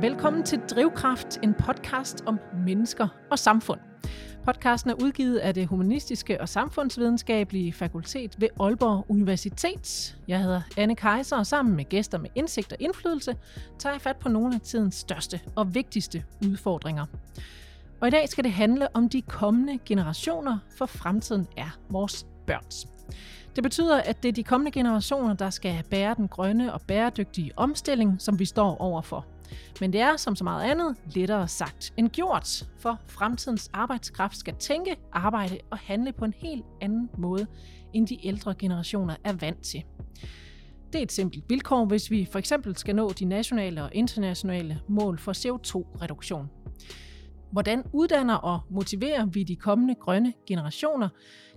Velkommen til Drivkraft, en podcast om mennesker og samfund. Podcasten er udgivet af det Humanistiske og Samfundsvidenskabelige Fakultet ved Aalborg Universitet. Jeg hedder Anne Kaiser, og sammen med gæster med indsigt og indflydelse, tager jeg fat på nogle af tidens største og vigtigste udfordringer. Og i dag skal det handle om de kommende generationer, for fremtiden er vores børns. Det betyder, at det er de kommende generationer, der skal bære den grønne og bæredygtige omstilling, som vi står overfor. Men det er, som så meget andet, lettere sagt end gjort, for fremtidens arbejdskraft skal tænke, arbejde og handle på en helt anden måde, end de ældre generationer er vant til. Det er et simpelt vilkår, hvis vi for eksempel skal nå de nationale og internationale mål for CO2-reduktion. Hvordan uddanner og motiverer vi de kommende grønne generationer?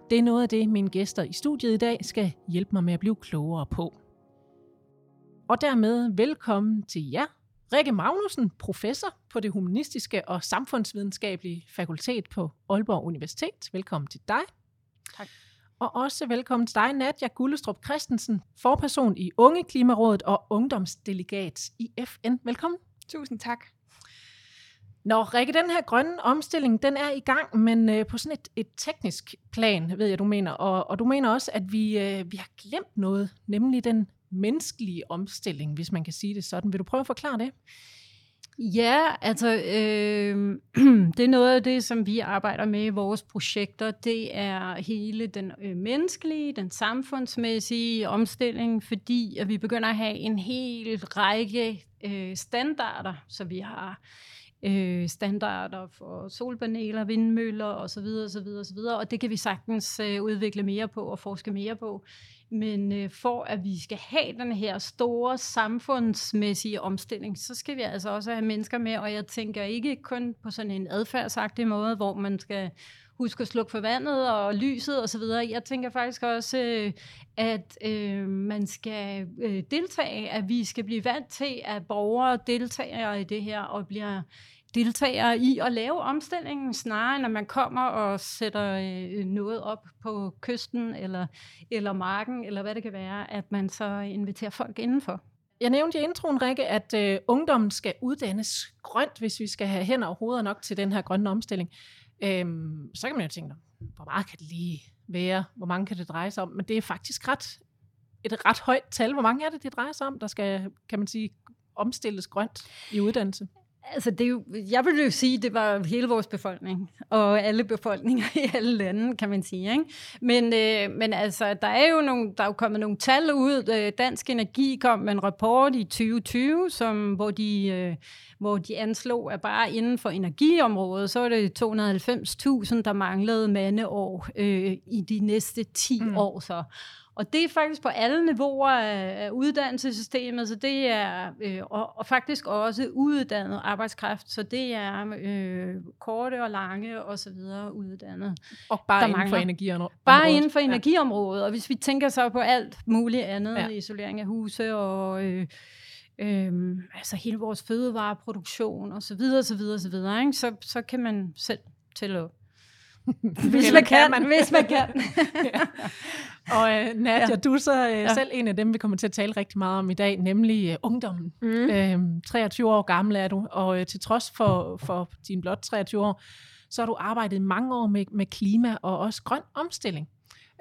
Det er noget af det, mine gæster i studiet i dag skal hjælpe mig med at blive klogere på. Og dermed velkommen til jer, Rikke Magnussen, professor på det humanistiske og samfundsvidenskabelige fakultet på Aalborg Universitet. Velkommen til dig. Tak. Og også velkommen til dig, Nadja Gullestrup Christensen, forperson i Unge Klimarådet og ungdomsdelegat i FN. Velkommen. Tusind tak. Nå, Rikke, den her grønne omstilling, den er i gang, men øh, på sådan et, et teknisk plan, ved jeg, du mener. Og, og du mener også, at vi, øh, vi har glemt noget, nemlig den menneskelige omstilling, hvis man kan sige det sådan. Vil du prøve at forklare det? Ja, altså øh, det er noget af det, som vi arbejder med i vores projekter. Det er hele den øh, menneskelige, den samfundsmæssige omstilling, fordi at vi begynder at have en hel række øh, standarder, så vi har øh, standarder for solpaneler, vindmøller osv. osv., osv. Og det kan vi sagtens øh, udvikle mere på og forske mere på. Men øh, for at vi skal have den her store samfundsmæssige omstilling, så skal vi altså også have mennesker med, og jeg tænker ikke kun på sådan en adfærdsagtig måde, hvor man skal huske at slukke for vandet og lyset osv. Jeg tænker faktisk også, øh, at øh, man skal øh, deltage, at vi skal blive vant til, at borgere deltager i det her og bliver deltager i at lave omstillingen, snarere når man kommer og sætter øh, noget op på kysten eller, eller marken, eller hvad det kan være, at man så inviterer folk indenfor. Jeg nævnte i introen, Rikke, at øh, ungdommen skal uddannes grønt, hvis vi skal have hænder og hoveder nok til den her grønne omstilling. Øhm, så kan man jo tænke, hvor meget kan det lige være? Hvor mange kan det dreje sig om? Men det er faktisk ret, et ret højt tal. Hvor mange er det, det drejer sig om, der skal, kan man sige, omstilles grønt i uddannelse? Altså, det er jo, jeg vil jo sige, at det var hele vores befolkning, og alle befolkninger i alle lande, kan man sige. Ikke? Men, øh, men altså, der er, jo nogle, der er jo kommet nogle tal ud. Øh, Dansk Energi kom med en rapport i 2020, som, hvor, de, øh, hvor de anslog, at bare inden for energiområdet, så er det 290.000, der manglede mandeår øh, i de næste 10 mm. år. Så. Og det er faktisk på alle niveauer af, uddannelsessystemet, så det er øh, og, og faktisk også uddannet arbejdskraft, så det er øh, korte og lange og så videre uddannet. Og bare inden for energiområdet? Bare inden for energiområdet, og hvis vi tænker så på alt muligt andet, ja. isolering af huse og... Øh, Øhm, altså hele vores fødevareproduktion og så videre, så videre, så videre, ikke? Så, så kan man selv tælle op. hvis man kan, man. hvis man kan. ja. Og uh, Nadia, ja. du er så uh, ja. selv en af dem, vi kommer til at tale rigtig meget om i dag, nemlig uh, ungdommen. Mm. Uh, 23 år gammel er du, og uh, til trods for, for din blot 23 år, så har du arbejdet mange år med, med klima og også grøn omstilling.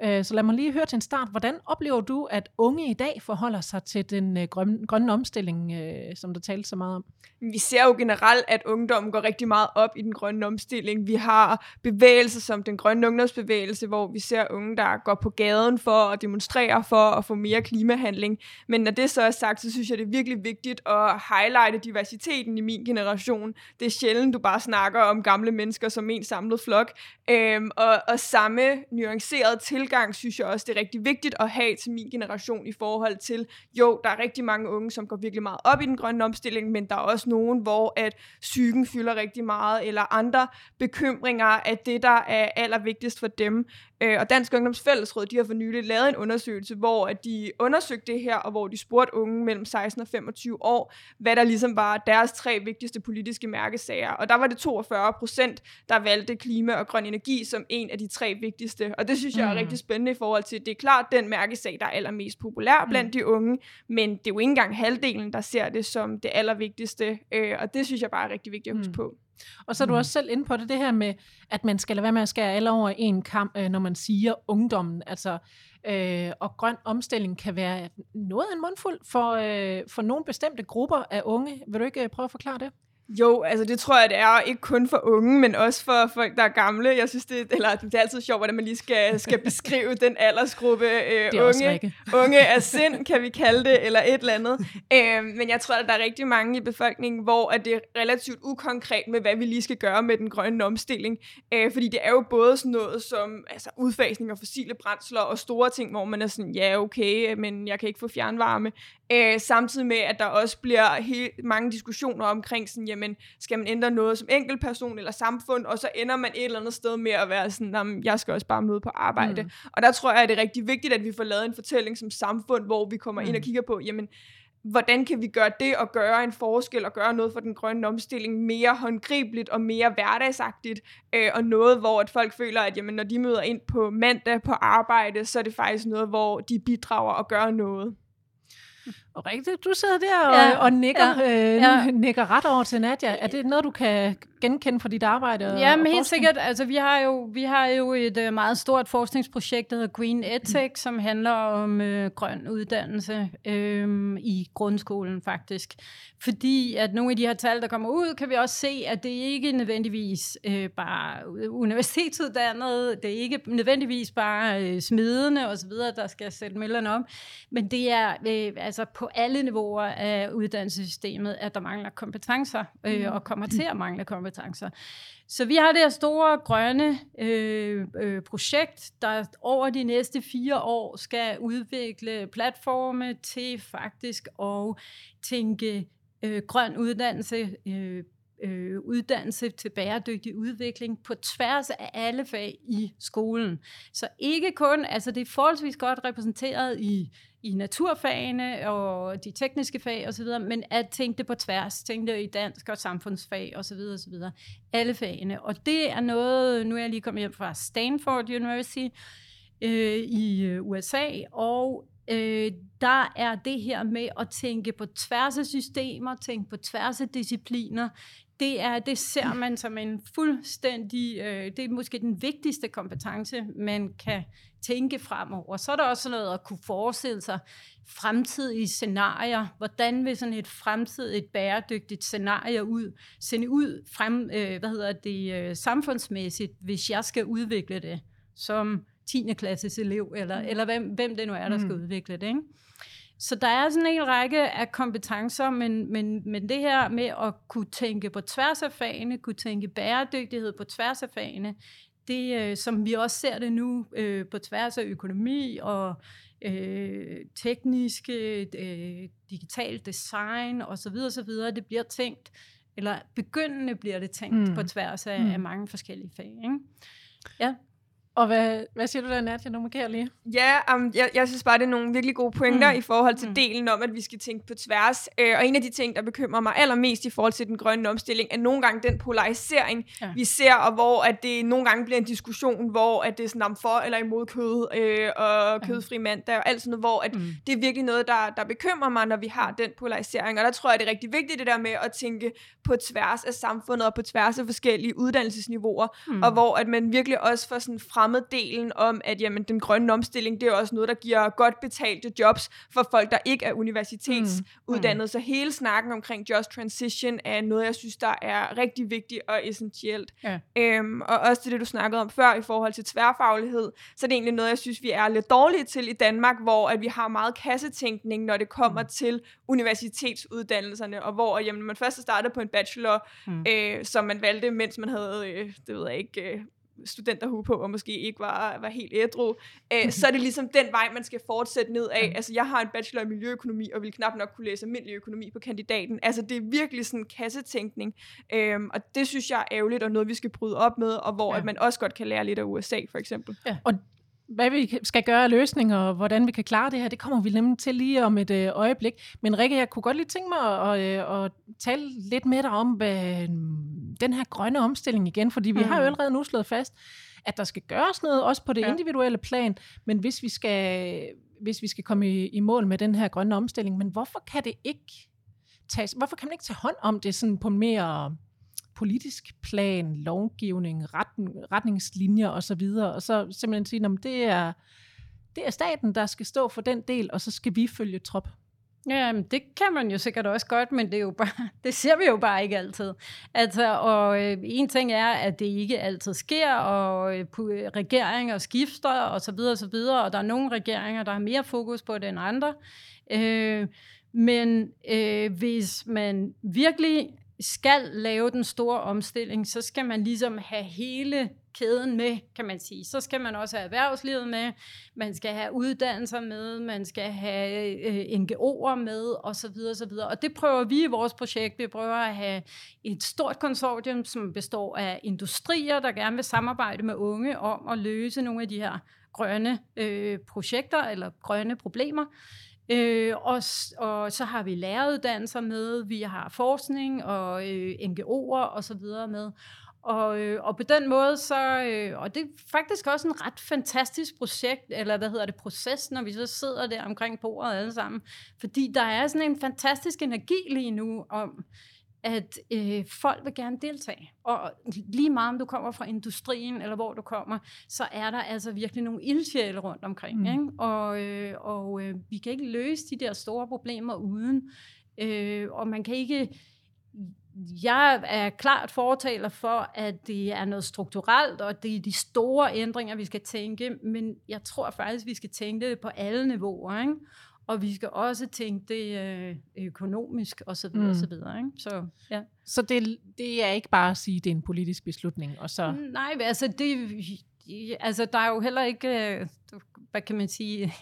Øh, så lad mig lige høre til en start. Hvordan oplever du, at unge i dag forholder sig til den øh, grønne, grønne omstilling, øh, som der tales så meget om? Vi ser jo generelt, at ungdommen går rigtig meget op i den grønne omstilling. Vi har bevægelser som den grønne ungdomsbevægelse, hvor vi ser unge, der går på gaden for at demonstrere for at få mere klimahandling. Men når det så er sagt, så synes jeg, det er virkelig vigtigt at highlighte diversiteten i min generation. Det er sjældent, du bare snakker om gamle mennesker som en samlet flok. Øhm, og, og samme nuanceret til tilgang synes jeg også, det er rigtig vigtigt at have til min generation i forhold til, jo, der er rigtig mange unge, som går virkelig meget op i den grønne omstilling, men der er også nogen, hvor at psyken fylder rigtig meget, eller andre bekymringer af det, der er allervigtigst for dem. Øh, og Dansk Ungdomsfællesråd, de har for nylig lavet en undersøgelse, hvor at de undersøgte det her, og hvor de spurgte unge mellem 16 og 25 år, hvad der ligesom var deres tre vigtigste politiske mærkesager. Og der var det 42 procent, der valgte klima og grøn energi som en af de tre vigtigste. Og det synes jeg er mm. rigtig spændende i forhold til, det er klart den mærkesag, der er allermest populær blandt mm. de unge, men det er jo ikke engang halvdelen, der ser det som det allervigtigste, øh, og det synes jeg bare er rigtig vigtigt at huske mm. på. Og så er du mm. også selv inde på det, det her med, at man skal lade være med at skære alle over en kamp, øh, når man siger ungdommen. Altså, øh, og grøn omstilling kan være noget af en mundfuld for, øh, for nogle bestemte grupper af unge. Vil du ikke øh, prøve at forklare det? Jo, altså det tror jeg, det er ikke kun for unge, men også for folk, der er gamle. Jeg synes, det, eller, det er altid sjovt, hvordan man lige skal, skal beskrive den aldersgruppe. Øh, unge, unge af sind, kan vi kalde det, eller et eller andet. Øh, men jeg tror, at der er rigtig mange i befolkningen, hvor at det er relativt ukonkret med, hvad vi lige skal gøre med den grønne omstilling. Øh, fordi det er jo både sådan noget som altså, udfasning af fossile brændsler og store ting, hvor man er sådan, ja okay, men jeg kan ikke få fjernvarme. Øh, samtidig med, at der også bliver helt mange diskussioner omkring, sådan, jamen, skal man ændre noget som enkeltperson eller samfund, og så ender man et eller andet sted med at være sådan, jeg skal også bare møde på arbejde. Mm. Og der tror jeg, at det er rigtig vigtigt, at vi får lavet en fortælling som samfund, hvor vi kommer mm. ind og mm. kigger på, jamen, hvordan kan vi gøre det og gøre en forskel og gøre noget for den grønne omstilling mere håndgribeligt og mere hverdagsagtigt, øh, og noget, hvor at folk føler, at jamen, når de møder ind på mandag på arbejde, så er det faktisk noget, hvor de bidrager og gør noget. Og rigtigt, du sidder der og, ja, og nikker, ja, øh, ja. nikker ret over til Nadja. Er det noget, du kan genkende fra dit arbejde? Ja, men helt sikkert. Altså, vi, har jo, vi har jo et uh, meget stort forskningsprojekt, der hedder Green EdTech, mm. som handler om uh, grøn uddannelse uh, i grundskolen faktisk. Fordi at nogle af de her tal, der kommer ud, kan vi også se, at det ikke nødvendigvis uh, bare universitetsuddannet, det er ikke nødvendigvis bare uh, smidende osv., der skal sætte møllerne om, men det er uh, altså på alle niveauer af uddannelsessystemet, at der mangler kompetencer, øh, mm. og kommer til at mangle kompetencer. Så vi har det her store grønne øh, øh, projekt, der over de næste fire år skal udvikle platforme til faktisk at tænke øh, grøn uddannelse, øh, øh, uddannelse til bæredygtig udvikling på tværs af alle fag i skolen. Så ikke kun, altså det er forholdsvis godt repræsenteret i i naturfagene og de tekniske fag osv., men at tænke det på tværs, tænke det i dansk og samfundsfag osv. osv. Alle fagene. Og det er noget, nu er jeg lige kommet hjem fra Stanford University øh, i øh, USA, og øh, der er det her med at tænke på tværs af systemer, tænke på tværs af discipliner, det, er, det ser man som en fuldstændig, øh, det er måske den vigtigste kompetence, man kan tænke fremover. Så er der også noget at kunne forestille sig fremtidige scenarier. Hvordan vil sådan et fremtidigt bæredygtigt scenarie ud, sende ud frem, øh, hvad hedder det, øh, samfundsmæssigt, hvis jeg skal udvikle det som 10. klasses elev, eller, mm. eller hvem, hvem det nu er, der skal mm. udvikle det. Ikke? Så der er sådan en række af kompetencer, men, men, men det her med at kunne tænke på tværs af fagene, kunne tænke bæredygtighed på tværs af fagene, det øh, som vi også ser det nu øh, på tværs af økonomi og øh, tekniske, øh, digital design osv. osv., det bliver tænkt, eller begyndende bliver det tænkt mm. på tværs af, mm. af mange forskellige fag. Ikke? Ja. Og hvad, hvad siger du der, Nadia? Nu markerer lige. Ja, um, jeg, jeg synes bare, det er nogle virkelig gode pointer mm. i forhold til mm. delen om, at vi skal tænke på tværs. Uh, og en af de ting, der bekymrer mig allermest i forhold til den grønne omstilling, er nogle gange den polarisering, ja. vi ser, og hvor at det nogle gange bliver en diskussion, hvor at det er sådan for eller imod kød, uh, og kødfri mandag, og alt sådan noget, hvor at mm. det er virkelig noget, der, der bekymrer mig, når vi har den polarisering. Og der tror jeg, det er rigtig vigtigt, det der med at tænke på tværs af samfundet, og på tværs af forskellige uddannelsesniveauer, mm. og hvor at man virkelig også får sådan frem delen om, at jamen, den grønne omstilling, det er også noget, der giver godt betalte jobs for folk, der ikke er universitetsuddannet. Mm. Mm. Så hele snakken omkring just transition er noget, jeg synes, der er rigtig vigtigt og essentielt. Ja. Øhm, og også det, du snakkede om før i forhold til tværfaglighed, så det er egentlig noget, jeg synes, vi er lidt dårlige til i Danmark, hvor at vi har meget kassetænkning, når det kommer mm. til universitetsuddannelserne, og hvor jamen, man først startede på en bachelor, mm. øh, som man valgte, mens man havde, øh, det ved jeg ikke, øh, studenterhue på, og måske ikke var, var helt ædru, øh, så er det ligesom den vej, man skal fortsætte ned af. Altså, jeg har en bachelor i miljøøkonomi, og vil knap nok kunne læse almindelig økonomi på kandidaten. Altså, det er virkelig sådan en kassetænkning, øhm, og det synes jeg er ærgerligt, og noget, vi skal bryde op med, og hvor ja. at man også godt kan lære lidt af USA, for eksempel. Ja. Og hvad vi skal gøre af løsninger, og hvordan vi kan klare det her, det kommer vi nemlig til lige om et øh, øjeblik. Men Rikke, jeg kunne godt lige tænke mig at, at, øh, at tale lidt med dig om hvad, den her grønne omstilling igen, fordi vi mm. har jo allerede nu slået fast, at der skal gøres noget, også på det Ja. individuelle plan, men hvis vi skal, hvis vi skal komme i, i mål med den her grønne omstilling, men hvorfor kan det ikke tages, hvorfor kan man ikke tage hånd om det sådan på mere politisk plan, lovgivning, retten, retningslinjer osv., og så simpelthen sige, at det er, det er staten, der skal stå for den del, og så skal vi følge trop. Ja, men det kan man jo sikkert også godt, men det, er jo bare, det ser vi jo bare ikke altid. Altså, og øh, en ting er, at det ikke altid sker, og øh, øh, regeringer skifter, og så videre, og så videre, og der er nogle regeringer, der har mere fokus på det end andre. Øh, men øh, hvis man virkelig skal lave den store omstilling, så skal man ligesom have hele kæden med, kan man sige. Så skal man også have erhvervslivet med, man skal have uddannelser med, man skal have øh, NGO'er med, og så videre, så videre. Og det prøver vi i vores projekt. Vi prøver at have et stort konsortium, som består af industrier, der gerne vil samarbejde med unge om at løse nogle af de her grønne øh, projekter eller grønne problemer. Øh, og, og så har vi læreruddannelser med, vi har forskning og øh, NGO'er og så videre med. Og, øh, og på den måde, så, øh, og det er faktisk også en ret fantastisk projekt, eller hvad hedder det, proces, når vi så sidder der omkring bordet alle sammen. Fordi der er sådan en fantastisk energi lige nu om, at øh, folk vil gerne deltage. Og lige meget om du kommer fra industrien, eller hvor du kommer, så er der altså virkelig nogle ildsjæle rundt omkring. Mm. Ikke? Og, øh, og øh, vi kan ikke løse de der store problemer uden. Øh, og man kan ikke... Jeg er klart fortaler for, at det er noget strukturelt, og det er de store ændringer, vi skal tænke, men jeg tror faktisk, vi skal tænke det på alle niveauer, ikke? Og vi skal også tænke det øh, økonomisk og så videre, Mm. mm. så videre. Ikke? Så, ja. Så det, det er ikke bare at sige, at det er en politisk beslutning, og så... Nej, altså, det, altså, der er jo heller ikke, øh, hvad kan man sige,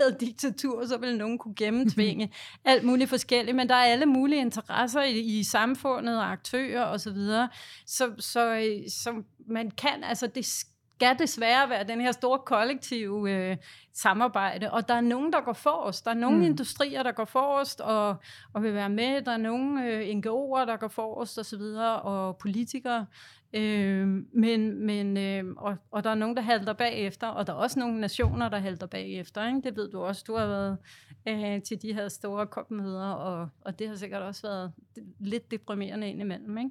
havde diktatur, så ville nogen kunne gennemtvinge alt muligt forskelligt, men der er alle mulige interesser i, i samfundet og aktører og så videre, så, så, øh, så man kan, altså det skal desværre være den her store kollektive øh, samarbejde, og der er nogen, der går forrest. Der er nogle Mm. industrier, der går forrest og, og vil være med. Der er nogle øh, NGO'er, der går forrest og så videre, og politikere. Øh, men, men, øh, og, og der er nogen, der halter bagefter, og der er også nogle nationer, der halter bagefter. Ikke? Det ved du også. Du har været øh, til de her store kopmøder, og, og det har sikkert også været lidt deprimerende indimellem. Ikke?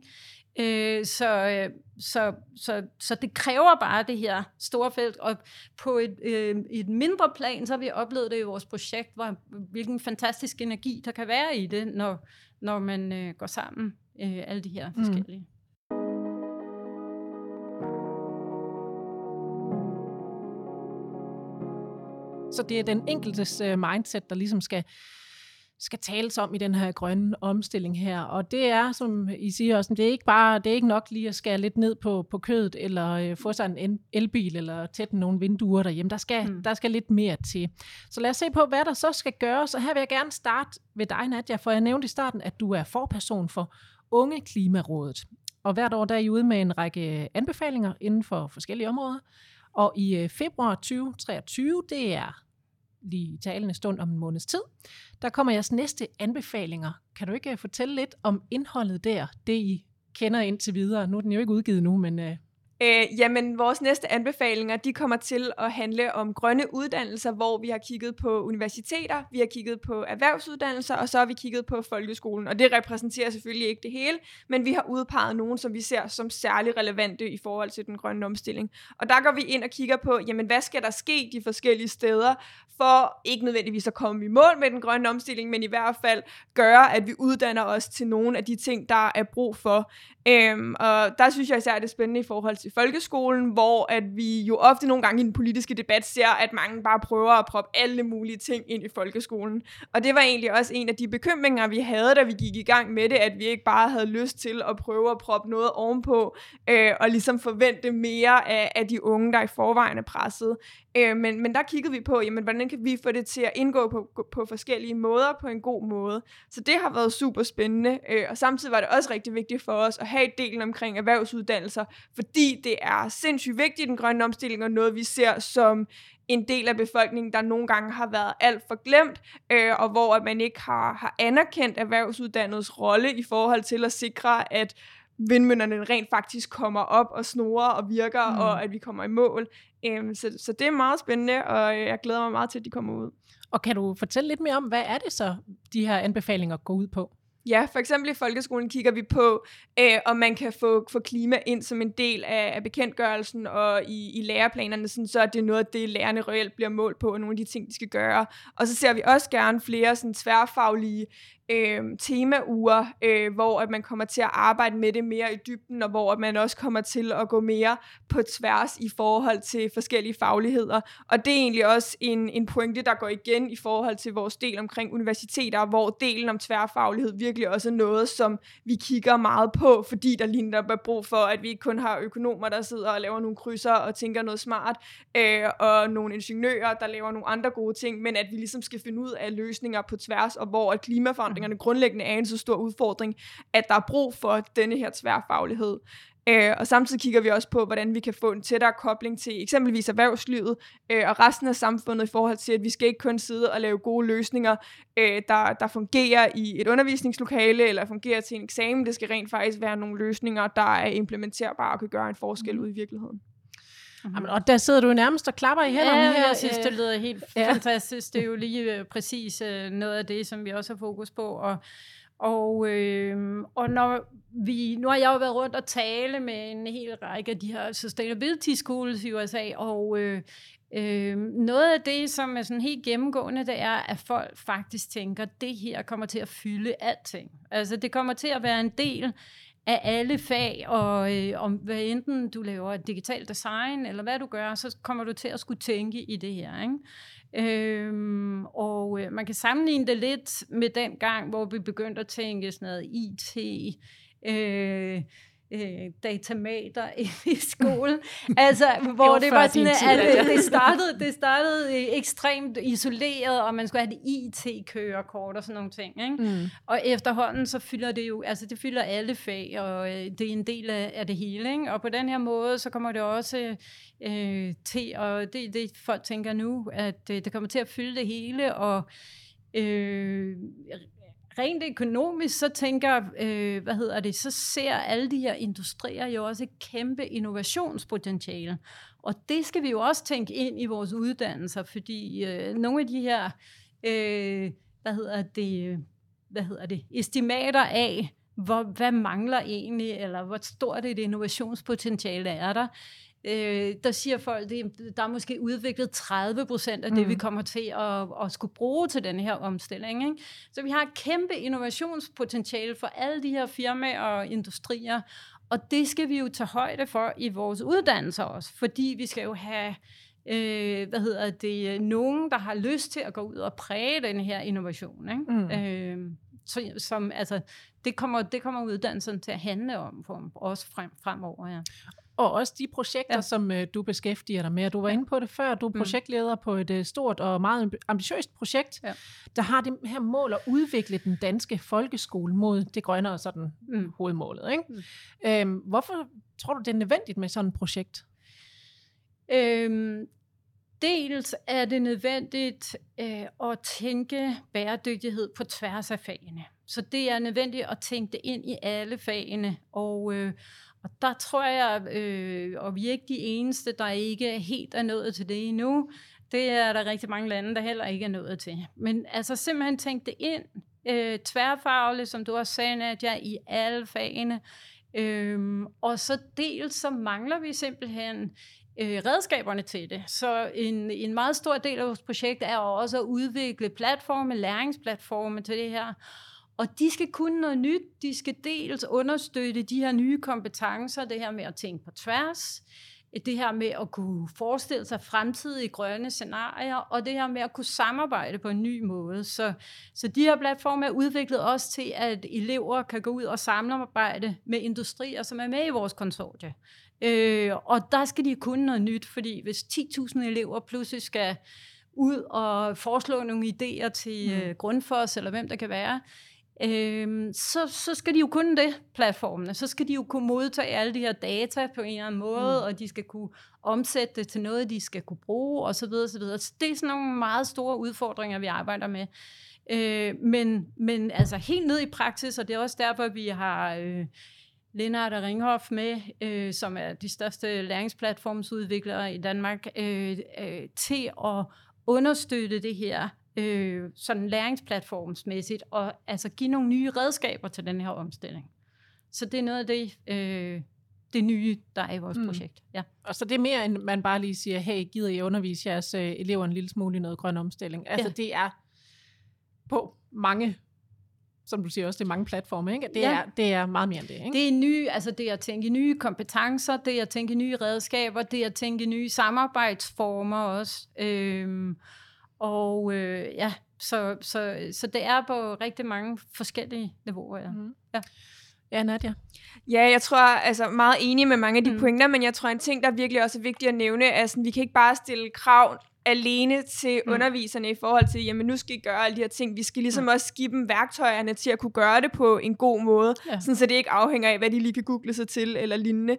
Øh, så, øh, så, så, så det kræver bare det her store felt, og på et, øh, et mindre plan, så har vi oplevet det i vores projekt, hvor, hvilken fantastisk energi der kan være i det, når, når man øh, går sammen, øh, alle de her forskellige. Mm. Så det er den enkeltes øh, mindset, der ligesom skal, skal tales om i den her grønne omstilling her. Og det er, som I siger også, det er ikke bare, det er ikke nok lige at skære lidt ned på, på kødet, eller øh, få sig en elbil, eller tætte nogle vinduer derhjemme. Der skal. Mm. der skal lidt mere til. Så lad os se på, hvad der så skal gøres. Og her vil jeg gerne starte ved dig, Nadja, for jeg nævnte i starten, at du er forperson for Unge Klimarådet. Og hvert år der er I ude med en række anbefalinger inden for forskellige områder. Og i øh, februar 2023, det er lige i talende stund om en måneds tid, der kommer jeres næste anbefalinger. Kan du ikke øh, fortælle lidt om indholdet der, det I kender indtil videre? Nu er den jo ikke udgivet nu, men øh, Øh, jamen, vores næste anbefalinger, de kommer til at handle om grønne uddannelser, hvor vi har kigget på universiteter, vi har kigget på erhvervsuddannelser, og så har vi kigget på folkeskolen. Og det repræsenterer selvfølgelig ikke det hele, men vi har udpeget nogen, som vi ser som særlig relevante i forhold til den grønne omstilling. Og der går vi ind og kigger på, jamen, hvad skal der ske de forskellige steder, for ikke nødvendigvis at komme i mål med den grønne omstilling, men i hvert fald gøre, at vi uddanner os til nogle af de ting, der er brug for. Øhm, og der synes jeg især, at det er spændende i forhold til folkeskolen, hvor at vi jo ofte nogle gange i den politiske debat ser, at mange bare prøver at proppe alle mulige ting ind i folkeskolen. Og det var egentlig også en af de bekymringer, vi havde, da vi gik i gang med det, at vi ikke bare havde lyst til at prøve at proppe noget ovenpå, øh, og ligesom forvente mere af, af de unge, der i forvejen er presset. Øh, men, men der kiggede vi på, jamen, hvordan kan vi få det til at indgå på, på forskellige måder, på en god måde. Så det har været super spændende, øh, og samtidig var det også rigtig vigtigt for os at have delen omkring erhvervsuddannelser, fordi det er sindssygt vigtigt den grønne omstilling, og noget vi ser som en del af befolkningen, der nogle gange har været alt for glemt, øh, og hvor at man ikke har, har anerkendt erhvervsuddannedes rolle i forhold til at sikre, at vindmøllerne rent faktisk kommer op og snorer og virker, mm. og at vi kommer i mål. Øhm, så, så det er meget spændende, og jeg glæder mig meget til, at de kommer ud. Og kan du fortælle lidt mere om, hvad er det så, de her anbefalinger går ud på? Ja, for eksempel i folkeskolen kigger vi på, øh, om man kan få, få klima ind som en del af, af bekendtgørelsen og i, i læreplanerne, sådan, så det er noget af det, lærerne reelt bliver målt på, og nogle af de ting, de skal gøre. Og så ser vi også gerne flere sådan, tværfaglige øh, temauger, øh, hvor at man kommer til at arbejde med det mere i dybden, og hvor at man også kommer til at gå mere på tværs i forhold til forskellige fagligheder. Og det er egentlig også en, en pointe, der går igen i forhold til vores del omkring universiteter, hvor delen om tværfaglighed virkelig også er noget, som vi kigger meget på, fordi der lige der er brug for, at vi ikke kun har økonomer, der sidder og laver nogle krydser og tænker noget smart, øh, og nogle ingeniører, der laver nogle andre gode ting, men at vi ligesom skal finde ud af løsninger på tværs, og hvor at klimaforandring udfordringerne grundlæggende er en så stor udfordring, at der er brug for denne her tværfaglighed. Øh, og samtidig kigger vi også på, hvordan vi kan få en tættere kobling til eksempelvis erhvervslivet øh, og resten af samfundet i forhold til, at vi skal ikke kun sidde og lave gode løsninger, øh, der, der fungerer i et undervisningslokale eller fungerer til en eksamen. Det skal rent faktisk være nogle løsninger, der er implementerbare og kan gøre en forskel mm. ud i virkeligheden. Mm-hmm. Jamen, og der sidder du nærmest og klapper i hænderne ja, her. jeg synes, det lyder helt ja. fantastisk. Det er jo lige øh, præcis øh, noget af det, som vi også har fokus på. Og, og, øh, og når vi, nu har jeg jo været rundt og tale med en hel række af de her sustainability schools i USA, og øh, øh, noget af det, som er sådan helt gennemgående, det er, at folk faktisk tænker, at det her kommer til at fylde alting. Altså det kommer til at være en del af alle fag, og øh, om hvad enten du laver digital design, eller hvad du gør, så kommer du til at skulle tænke i det her. Ikke? Øhm, og øh, man kan sammenligne det lidt med den gang, hvor vi begyndte at tænke sådan noget IT, øh, øh, datamater i skolen. altså, hvor det, det var sådan, at det, det, startede, det startede ekstremt isoleret, og man skulle have det IT-kørekort og sådan nogle ting. Ikke? Mm. Og efterhånden så fylder det jo, altså det fylder alle fag, og øh, det er en del af, af det hele. Ikke? Og på den her måde, så kommer det også øh, til, og det det folk tænker nu, at øh, det kommer til at fylde det hele, og øh, rent økonomisk, så tænker, øh, hvad hedder det, så ser alle de her industrier jo også et kæmpe innovationspotentiale. Og det skal vi jo også tænke ind i vores uddannelser, fordi øh, nogle af de her, øh, hvad hedder det, hvad hedder det, estimater af, hvor, hvad mangler egentlig, eller hvor stort et innovationspotentiale er der, Øh, der siger folk, det, der er måske udviklet 30 procent af det, mm. vi kommer til at, at skulle bruge til den her omstilling. Ikke? Så vi har et kæmpe innovationspotentiale for alle de her firmaer og industrier, og det skal vi jo tage højde for i vores uddannelser også, fordi vi skal jo have øh, hvad hedder det, nogen, der har lyst til at gå ud og præge den her innovation. Ikke? Mm. Øh, så, som, altså, det kommer, det kommer uddannelsen til at handle om for os frem, fremover. Ja. Og også de projekter, ja. som uh, du beskæftiger dig med. Du var ja. inde på det før. Du er mm. projektleder mm. på et uh, stort og meget ambitiøst projekt, ja. der har det her mål at udvikle den danske folkeskole mod det grønne og sådan mm. hovedmålet. Ikke? Mm. Øhm, hvorfor tror du, det er nødvendigt med sådan et projekt? Øhm, dels er det nødvendigt øh, at tænke bæredygtighed på tværs af fagene. Så det er nødvendigt at tænke det ind i alle fagene. Og, øh, og der tror jeg, øh, og vi er ikke de eneste, der ikke helt er nået til det endnu, det er der rigtig mange lande, der heller ikke er nået til. Men altså simpelthen tænk det ind, øh, tværfagligt, som du også sagde, Nadia, i alle fagene. Øhm, og så dels så mangler vi simpelthen øh, redskaberne til det. Så en, en meget stor del af vores projekt er også at udvikle platforme, læringsplatforme til det her. Og de skal kunne noget nyt. De skal dels understøtte de her nye kompetencer, det her med at tænke på tværs, det her med at kunne forestille sig fremtidige grønne scenarier, og det her med at kunne samarbejde på en ny måde. Så, så de her platforme er udviklet også til, at elever kan gå ud og samarbejde med industrier, som er med i vores konsortie. Øh, og der skal de kunne noget nyt, fordi hvis 10.000 elever pludselig skal ud og foreslå nogle idéer til mm. øh, Grundfos, eller hvem der kan være, øh, så, så skal de jo kunne det, platformene. Så skal de jo kunne modtage alle de her data på en eller anden måde, mm. og de skal kunne omsætte det til noget, de skal kunne bruge, osv. Så, videre. så det er sådan nogle meget store udfordringer, vi arbejder med. Øh, men, men altså helt ned i praksis, og det er også derfor, vi har... Øh, Lennart og Ringhoff med, øh, som er de største læringsplatformsudviklere i Danmark, øh, øh, til at understøtte det her øh, sådan læringsplatformsmæssigt, og altså give nogle nye redskaber til den her omstilling. Så det er noget af det, øh, det nye, der er i vores mm. projekt. Ja. Og så det er mere, end man bare lige siger, hey, gider I undervise jeres øh, elever en lille smule i noget grøn omstilling? Altså ja. det er på mange som du siger også, det er mange platforme, ikke? Det, ja. er, det er meget mere end det, ikke? Det er nye, altså det er at tænke nye kompetencer, det er at tænke nye redskaber, det er at tænke nye samarbejdsformer også. Øhm, og øh, ja, så, så, så det er på rigtig mange forskellige niveauer, ja. Mm. ja. Ja, Nadia. Ja, jeg tror altså meget enig med mange af de mm. pointer, men jeg tror en ting, der virkelig også er vigtigt at nævne, er sådan, vi kan ikke bare stille krav alene til mm. underviserne i forhold til, jamen nu skal I gøre alle de her ting. Vi skal ligesom mm. også give dem værktøjerne til at kunne gøre det på en god måde, ja. sådan så det ikke afhænger af, hvad de lige kan google sig til eller lignende.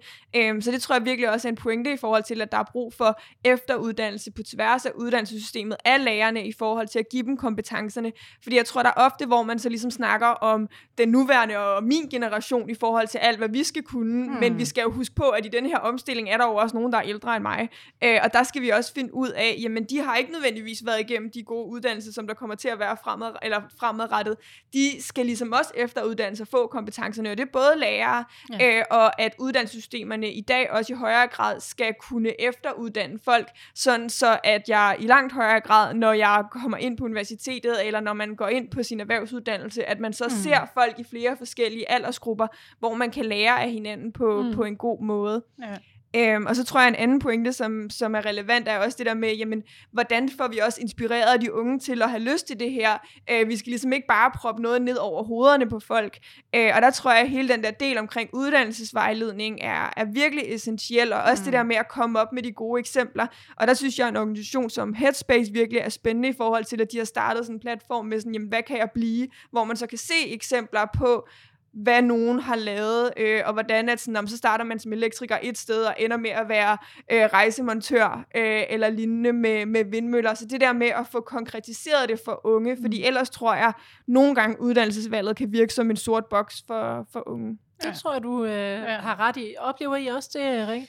Um, så det tror jeg virkelig også er en pointe i forhold til, at der er brug for efteruddannelse på tværs af uddannelsessystemet af lærerne i forhold til at give dem kompetencerne. Fordi jeg tror, der er ofte, hvor man så ligesom snakker om den nuværende og min generation i forhold til alt, hvad vi skal kunne, mm. men vi skal jo huske på, at i den her omstilling er der jo også nogen, der er ældre end mig. Uh, og der skal vi også finde ud af, jamen, men de har ikke nødvendigvis været igennem de gode uddannelser, som der kommer til at være fremad, eller fremadrettet. De skal ligesom også efteruddanne sig få kompetencerne, og det er både lærere, ja. øh, og at uddannelsessystemerne i dag også i højere grad skal kunne efteruddanne folk, sådan så at jeg i langt højere grad, når jeg kommer ind på universitetet, eller når man går ind på sin erhvervsuddannelse, at man så mm. ser folk i flere forskellige aldersgrupper, hvor man kan lære af hinanden på, mm. på en god måde. Ja. Øhm, og så tror jeg, en anden pointe, som, som er relevant, er også det der med, jamen, hvordan får vi også inspireret de unge til at have lyst til det her? Øh, vi skal ligesom ikke bare proppe noget ned over hovederne på folk. Øh, og der tror jeg, at hele den der del omkring uddannelsesvejledning er, er virkelig essentiel, og også mm. det der med at komme op med de gode eksempler. Og der synes jeg, at en organisation som Headspace virkelig er spændende i forhold til, at de har startet sådan en platform med sådan, jamen, hvad kan jeg blive? Hvor man så kan se eksempler på, hvad nogen har lavet, øh, og hvordan at sådan, om, så starter man som elektriker et sted og ender med at være øh, rejsemontør øh, eller lignende med, med vindmøller. Så det der med at få konkretiseret det for unge, fordi mm. ellers tror jeg, nogle gange uddannelsesvalget kan virke som en sort boks for, for unge. Det ja. tror jeg, du øh, ja. har ret i. Oplever I også det, Rik?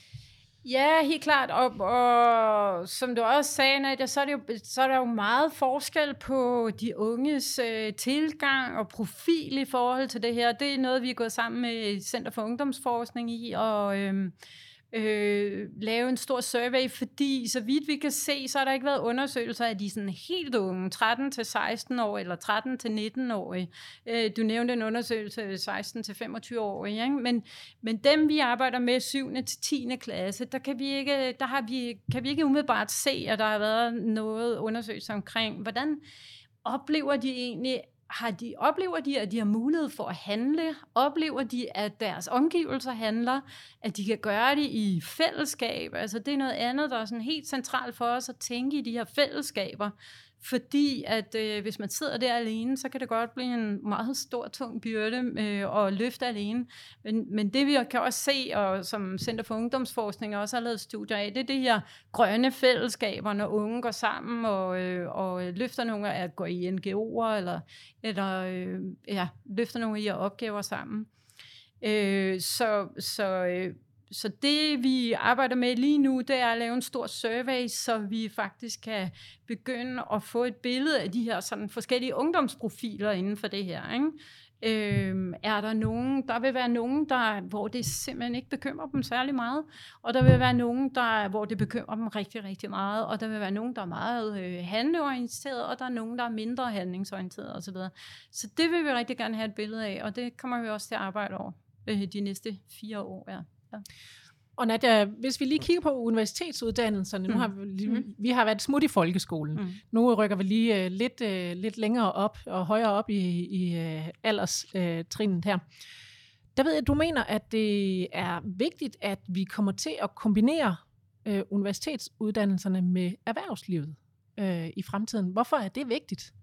Ja, helt klart. Og, og som du også sagde, Nadia, så er, det jo, så er der jo meget forskel på de unges øh, tilgang og profil i forhold til det her. Det er noget, vi er gået sammen med Center for Ungdomsforskning i, og... Øh, øh, lave en stor survey, fordi så vidt vi kan se, så har der ikke været undersøgelser af de sådan helt unge, 13 til 16 år eller 13 til 19 år. Øh, du nævnte en undersøgelse af 16 til 25 år, ikke? Men, men dem vi arbejder med 7. til 10. klasse, der kan vi ikke, der har vi, kan vi ikke umiddelbart se, at der har været noget undersøgelse omkring, hvordan oplever de egentlig, har de, oplever de, at de har mulighed for at handle? Oplever de, at deres omgivelser handler? At de kan gøre det i fællesskab? Altså det er noget andet, der er sådan helt centralt for os at tænke i de her fællesskaber. Fordi at øh, hvis man sidder der alene, så kan det godt blive en meget stor, tung byrde øh, at løfte alene. Men, men det vi kan også se, og som Center for Ungdomsforskning også har lavet studier af, det er det her grønne fællesskaber, når unge går sammen og, øh, og løfter nogle af at gå i NGO'er, eller, eller øh, ja, løfter nogle af de her opgaver sammen. Øh, så så øh, så det vi arbejder med lige nu, det er at lave en stor survey, så vi faktisk kan begynde at få et billede af de her sådan forskellige ungdomsprofiler inden for det her. Ikke? Øhm, er der nogen, der vil være nogen, der, hvor det simpelthen ikke bekymrer dem særlig meget, og der vil være nogen, der, hvor det bekymrer dem rigtig, rigtig meget, og der vil være nogen, der er meget øh, handleorienteret, og der er nogen, der er mindre handlingsorienteret osv. Så det vil vi rigtig gerne have et billede af, og det kommer vi også til at arbejde over øh, de næste fire år. Ja. Ja. Og Nadia, hvis vi lige kigger på universitetsuddannelserne, mm. nu har vi, lige, mm. vi har været smut i folkeskolen. Mm. Nu rykker vi lige uh, lidt, uh, lidt længere op og højere op i, i uh, alderstrinet uh, her. Der ved jeg, at du mener, at det er vigtigt, at vi kommer til at kombinere uh, universitetsuddannelserne med erhvervslivet uh, i fremtiden. Hvorfor er det vigtigt?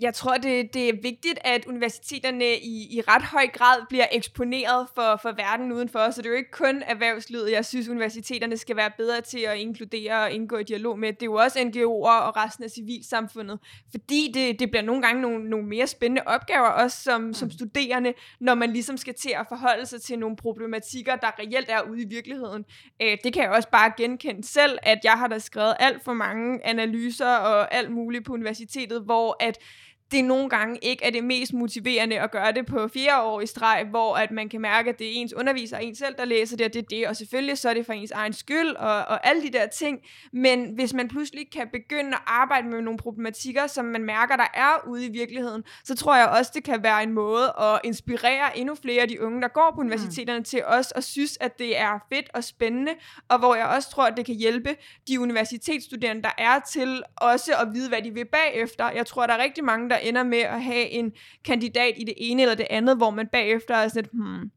Jeg tror, det, det er vigtigt, at universiteterne i, i ret høj grad bliver eksponeret for, for verden udenfor, så det er jo ikke kun erhvervslivet. Jeg synes, universiteterne skal være bedre til at inkludere og indgå i dialog med. Det er jo også NGO'er og resten af civilsamfundet, fordi det, det bliver nogle gange nogle, nogle mere spændende opgaver, også som, som mm. studerende, når man ligesom skal til at forholde sig til nogle problematikker, der reelt er ude i virkeligheden. Øh, det kan jeg også bare genkende selv, at jeg har da skrevet alt for mange analyser og alt muligt på universitetet, hvor at det nogle gange ikke er det mest motiverende at gøre det på fire år i streg, hvor at man kan mærke, at det er ens underviser og ens selv, der læser det, og det er det, og selvfølgelig så er det for ens egen skyld, og, og alle de der ting, men hvis man pludselig kan begynde at arbejde med nogle problematikker, som man mærker, der er ude i virkeligheden, så tror jeg også, det kan være en måde at inspirere endnu flere af de unge, der går på universiteterne, mm. til os at synes, at det er fedt og spændende, og hvor jeg også tror, at det kan hjælpe de universitetsstuderende, der er til også at vide, hvad de vil bagefter. Jeg tror, der er rigtig mange, der ender med at have en kandidat i det ene eller det andet, hvor man bagefter er sådan hmm,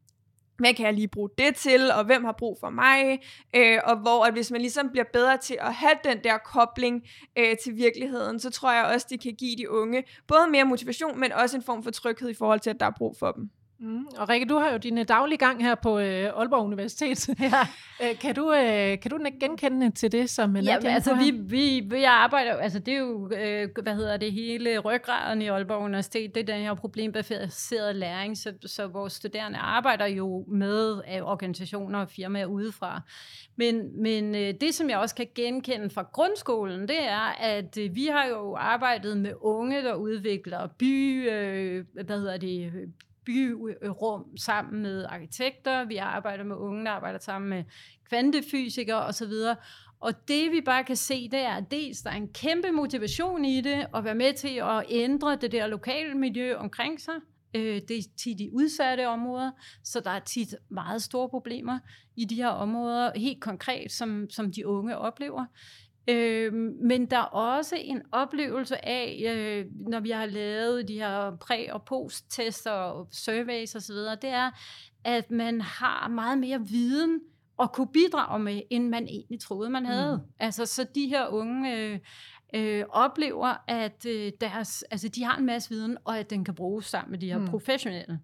hvad kan jeg lige bruge det til, og hvem har brug for mig, øh, og hvor at hvis man ligesom bliver bedre til at have den der kobling øh, til virkeligheden, så tror jeg også, det kan give de unge både mere motivation, men også en form for tryghed i forhold til, at der er brug for dem. Mm. Og Rikke, du har jo din daglige gang her på øh, Aalborg Universitet. Ja. Øh, kan, du, øh, kan du genkende til det, som Ja, altså vi, vi, vi arbejder, altså det er jo, øh, hvad hedder det, hele ryggraden i Aalborg Universitet, det er den her problembaseret læring, så, så vores studerende arbejder jo med øh, organisationer og firmaer udefra. Men, men øh, det, som jeg også kan genkende fra grundskolen, det er, at øh, vi har jo arbejdet med unge, der udvikler by, øh, hvad hedder det, byrum sammen med arkitekter, vi arbejder med unge, der arbejder sammen med kvantefysikere osv. Og det vi bare kan se, det er, at dels der er en kæmpe motivation i det, at være med til at ændre det der lokale miljø omkring sig. Øh, det er tit de udsatte områder, så der er tit meget store problemer i de her områder, helt konkret, som, som de unge oplever. Øh, men der er også en oplevelse af, øh, når vi har lavet de her præ- og post-tester og surveys osv., det er, at man har meget mere viden at kunne bidrage med, end man egentlig troede, man havde. Mm. Altså, så de her unge øh, øh, oplever, at øh, deres, altså, de har en masse viden, og at den kan bruges sammen med de her mm. professionelle.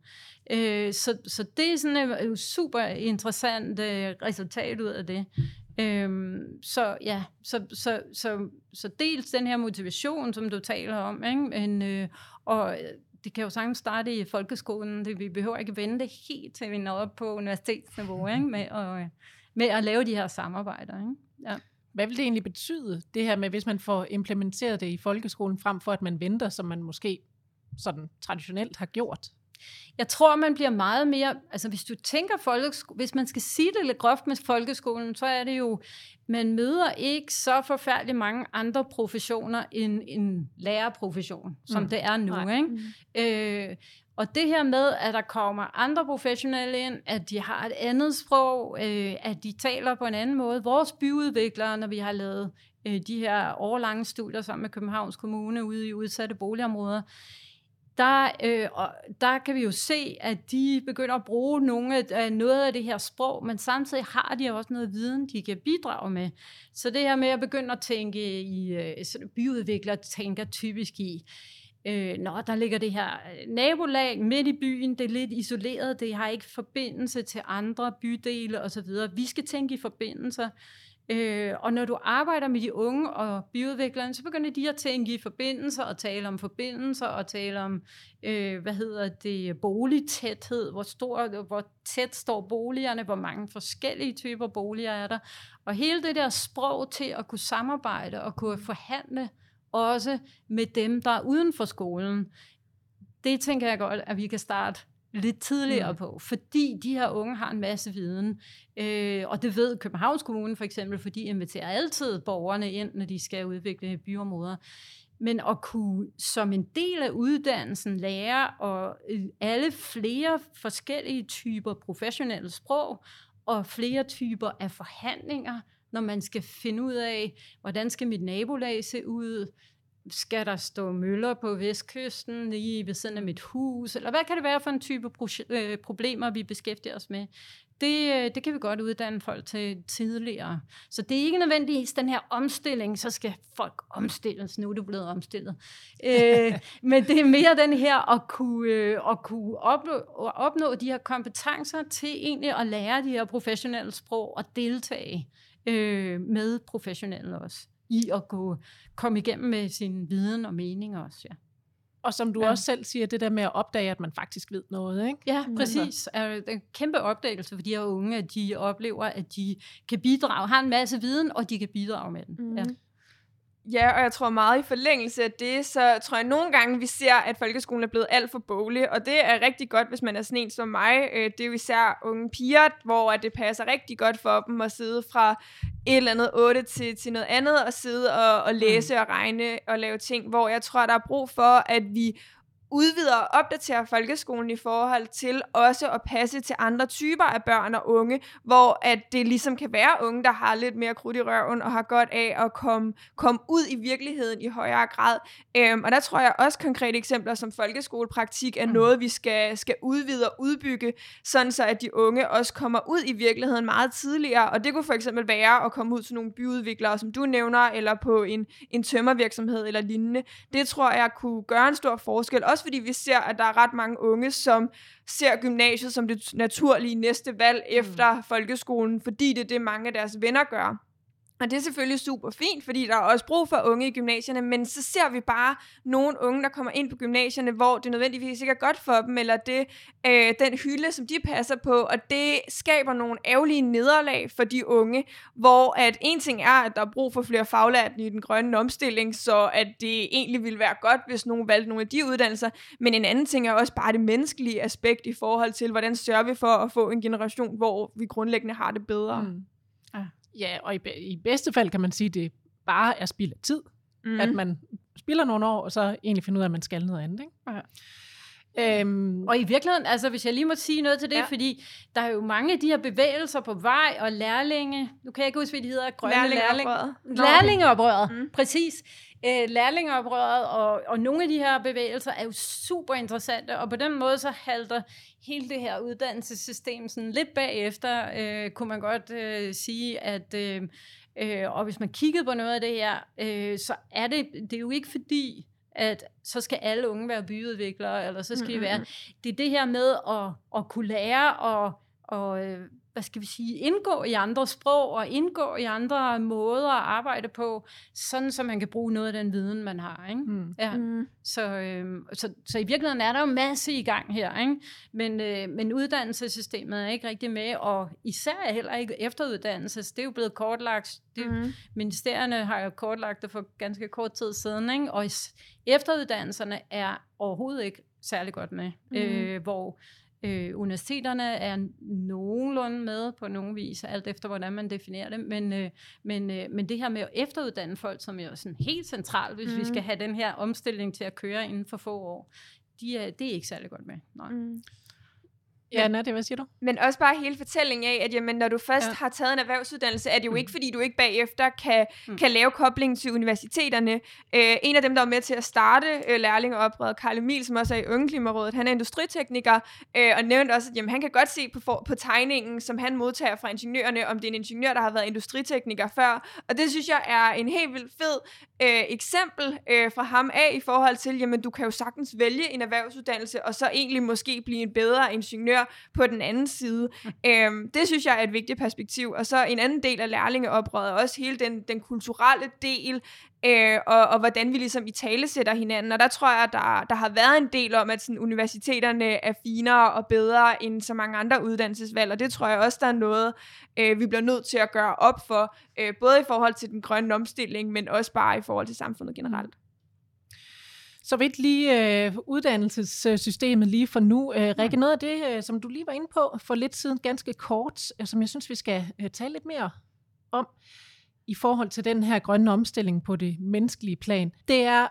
Øh, så, så det er sådan et super interessant øh, resultat ud af det. Øhm, så ja, så, så, så, så dels den her motivation, som du taler om, ikke? Men, øh, og øh, det kan jo sagtens starte i folkeskolen. Det, vi behøver ikke vente helt til vi når op på universitetsniveau ikke? Med, at, øh, med at lave de her samarbejder. Ikke? Ja. Hvad vil det egentlig betyde, det her med, hvis man får implementeret det i folkeskolen, frem for at man venter, som man måske sådan traditionelt har gjort? Jeg tror, man bliver meget mere, altså hvis du tænker folkeskole, hvis man skal sige det lidt groft med folkeskolen, så er det jo, man møder ikke så forfærdeligt mange andre professioner end en lærerprofession, som mm. det er nu. Ikke? Mm. Øh, og det her med, at der kommer andre professionelle ind, at de har et andet sprog, øh, at de taler på en anden måde. Vores byudviklere, når vi har lavet øh, de her årlange studier sammen med Københavns Kommune ude i udsatte boligområder, der, øh, og der kan vi jo se, at de begynder at bruge nogle af, øh, noget af det her sprog, men samtidig har de også noget viden, de kan bidrage med. Så det her med at begynde at tænke i, øh, sådan byudviklere tænker typisk i, øh, når der ligger det her øh, nabolag midt i byen, det er lidt isoleret, det har ikke forbindelse til andre bydele osv. Vi skal tænke i forbindelser. Øh, og når du arbejder med de unge og byudviklerne, så begynder de at tænke i forbindelser og tale om forbindelser og tale om, øh, hvad hedder det, boligtæthed, hvor, stor, hvor tæt står boligerne, hvor mange forskellige typer boliger er der. Og hele det der sprog til at kunne samarbejde og kunne forhandle også med dem, der er uden for skolen, det tænker jeg godt, at vi kan starte lidt tidligere mm. på, fordi de her unge har en masse viden. Øh, og det ved Københavns Kommune for eksempel, fordi de inviterer altid borgerne ind, når de skal udvikle byområder. Men at kunne som en del af uddannelsen lære og øh, alle flere forskellige typer professionelle sprog og flere typer af forhandlinger, når man skal finde ud af, hvordan skal mit nabolag se ud, skal der stå møller på vestkysten lige ved siden af mit hus, eller hvad kan det være for en type pro- øh, problemer, vi beskæftiger os med? det, øh, det kan vi godt uddanne folk til tidligere. Så det er ikke nødvendigvis den her omstilling, så skal folk omstilles, nu er det blevet omstillet. øh, men det er mere den her at kunne, øh, at kunne opnå, at opnå de her kompetencer til egentlig at lære de her professionelle sprog og deltage øh, med professionelle også i at gå, komme igennem med sin viden og mening også, ja. Og som du ja. også selv siger, det der med at opdage, at man faktisk ved noget, ikke? Ja, præcis. Det er en kæmpe opdagelse for de her unge, at de oplever, at de kan bidrage, har en masse viden, og de kan bidrage med den. Mm. Ja. Ja, og jeg tror meget i forlængelse af det, så tror jeg nogle gange, vi ser, at folkeskolen er blevet alt for boglig, og det er rigtig godt, hvis man er sådan en som mig. Øh, det er jo især unge piger, hvor det passer rigtig godt for dem at sidde fra et eller andet 8 til, til noget andet, og sidde og, og læse mm. og regne og lave ting, hvor jeg tror, der er brug for, at vi udvider og opdaterer folkeskolen i forhold til også at passe til andre typer af børn og unge, hvor at det ligesom kan være unge, der har lidt mere krudt i røven og har godt af at komme, komme ud i virkeligheden i højere grad. Øhm, og der tror jeg også konkrete eksempler som folkeskolepraktik er mm. noget, vi skal, skal udvide og udbygge, sådan så at de unge også kommer ud i virkeligheden meget tidligere. Og det kunne for eksempel være at komme ud til nogle byudviklere, som du nævner, eller på en, en tømmervirksomhed eller lignende. Det tror jeg kunne gøre en stor forskel, også også fordi vi ser, at der er ret mange unge, som ser gymnasiet som det naturlige næste valg mm. efter folkeskolen, fordi det er det, mange af deres venner gør. Og det er selvfølgelig super fint, fordi der er også brug for unge i gymnasierne, men så ser vi bare nogle unge, der kommer ind på gymnasierne, hvor det nødvendigvis ikke er godt for dem, eller det, øh, den hylde, som de passer på, og det skaber nogle ærgerlige nederlag for de unge, hvor at en ting er, at der er brug for flere faglærte i den grønne omstilling, så at det egentlig ville være godt, hvis nogen valgte nogle af de uddannelser, men en anden ting er også bare det menneskelige aspekt i forhold til, hvordan sørger vi for at få en generation, hvor vi grundlæggende har det bedre. Mm. Ja, og i, i bedste fald kan man sige, at det bare er spild af tid. Mm. At man spilder nogle år, og så egentlig finder ud af, at man skal noget andet. Ikke? Ja. Øhm, og i virkeligheden, altså hvis jeg lige må sige noget til det, ja. fordi der er jo mange af de her bevægelser på vej, og lærlinge, nu kan jeg ikke huske, hvad de hedder, grønne lærlingeoprøret. Lærlingeoprøret, mm. præcis. Øh, lærlingeoprøret, og, og nogle af de her bevægelser er jo super interessante, og på den måde så halter hele det her uddannelsessystem sådan lidt bagefter, øh, kunne man godt øh, sige, at... Øh, Øh, og hvis man kiggede på noget af det her, øh, så er det, det er jo ikke fordi, at så skal alle unge være byudviklere, eller så skal mm-hmm. de være... Det er det her med at, at kunne lære og, og øh, hvad skal vi sige, indgå i andre sprog og indgå i andre måder at arbejde på, sådan så man kan bruge noget af den viden, man har. Ikke? Mm. Ja. Mm. Så, øh, så, så i virkeligheden er der jo masse i gang her, ikke? Men, øh, men uddannelsessystemet er ikke rigtig med, og især heller ikke efteruddannelse. Det er jo blevet kortlagt. Det, mm. Ministerierne har jo kortlagt det for ganske kort tid siden, ikke? og efteruddannelserne er overhovedet ikke særlig godt med, mm. øh, hvor Øh, universiteterne er nogenlunde med på nogen vis, alt efter hvordan man definerer det, men, øh, men, øh, men det her med at efteruddanne folk, som er sådan helt centralt, hvis mm. vi skal have den her omstilling til at køre inden for få år, de er, det er ikke særlig godt med. Nej. Mm. Ja, Nadia, hvad siger du? Men også bare hele fortællingen af, at jamen, når du først ja. har taget en erhvervsuddannelse, er det jo mm. ikke, fordi du ikke bagefter kan, mm. kan lave koblingen til universiteterne. Øh, en af dem, der var med til at starte øh, lærlingeoprøret, Karl Emil, som også er i Ungeklimarådet, han er industritekniker, øh, og nævnte også, at jamen, han kan godt se på, for, på tegningen, som han modtager fra ingeniørerne, om det er en ingeniør, der har været industritekniker før. Og det synes jeg er en helt vildt fed øh, eksempel øh, fra ham af i forhold til, jamen du kan jo sagtens vælge en erhvervsuddannelse, og så egentlig måske blive en bedre ingeniør, ingeniør på den anden side. Øhm, det synes jeg er et vigtigt perspektiv. Og så en anden del af lærlingeoprøret, også hele den, den kulturelle del, øh, og, og hvordan vi ligesom i tale sætter hinanden. Og der tror jeg, der, der har været en del om, at sådan, universiteterne er finere og bedre end så mange andre uddannelsesvalg, og det tror jeg også, der er noget, øh, vi bliver nødt til at gøre op for, øh, både i forhold til den grønne omstilling, men også bare i forhold til samfundet generelt. Så vidt lige øh, uddannelsessystemet lige for nu. Øh, Rikke, noget af det, øh, som du lige var inde på for lidt siden, ganske kort, øh, som jeg synes, vi skal øh, tale lidt mere om i forhold til den her grønne omstilling på det menneskelige plan, det er,